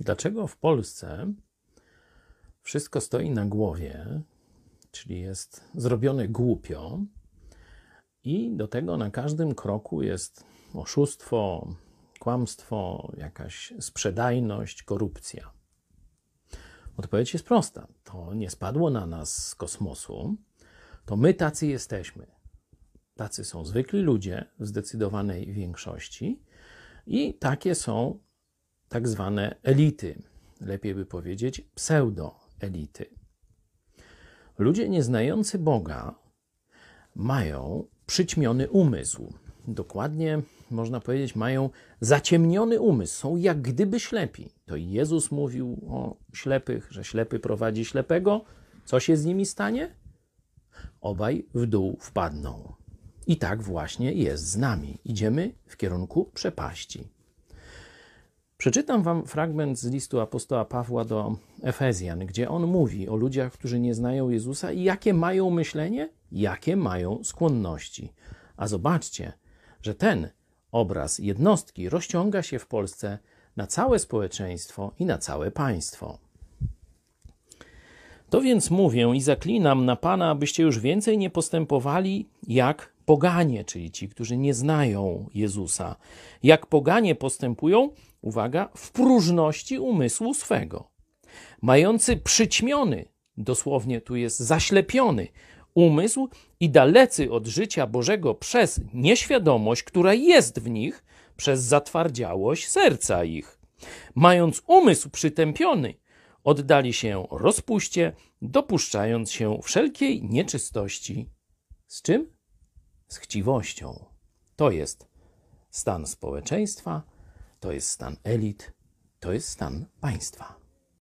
Dlaczego w Polsce wszystko stoi na głowie, czyli jest zrobione głupio, i do tego na każdym kroku jest oszustwo, kłamstwo, jakaś sprzedajność, korupcja? Odpowiedź jest prosta. To nie spadło na nas z kosmosu. To my tacy jesteśmy. Tacy są zwykli ludzie w zdecydowanej większości i takie są tak zwane elity, lepiej by powiedzieć pseudoelity. Ludzie nieznający Boga mają przyćmiony umysł. Dokładnie można powiedzieć, mają zaciemniony umysł, są jak gdyby ślepi. To Jezus mówił o ślepych, że ślepy prowadzi ślepego. Co się z nimi stanie? Obaj w dół wpadną. I tak właśnie jest z nami. Idziemy w kierunku przepaści. Przeczytam wam fragment z listu apostoła Pawła do Efezjan, gdzie on mówi o ludziach, którzy nie znają Jezusa i jakie mają myślenie, jakie mają skłonności. A zobaczcie, że ten obraz jednostki rozciąga się w Polsce na całe społeczeństwo i na całe państwo. To więc mówię i zaklinam na Pana, abyście już więcej nie postępowali jak poganie, czyli ci, którzy nie znają Jezusa. Jak poganie postępują, uwaga, w próżności umysłu swego, mający przyćmiony, dosłownie tu jest zaślepiony umysł i dalecy od życia Bożego przez nieświadomość, która jest w nich, przez zatwardziałość serca ich. Mając umysł przytępiony, oddali się rozpuście, dopuszczając się wszelkiej nieczystości. Z czym? Z chciwością. To jest stan społeczeństwa, to jest stan elit, to jest stan państwa.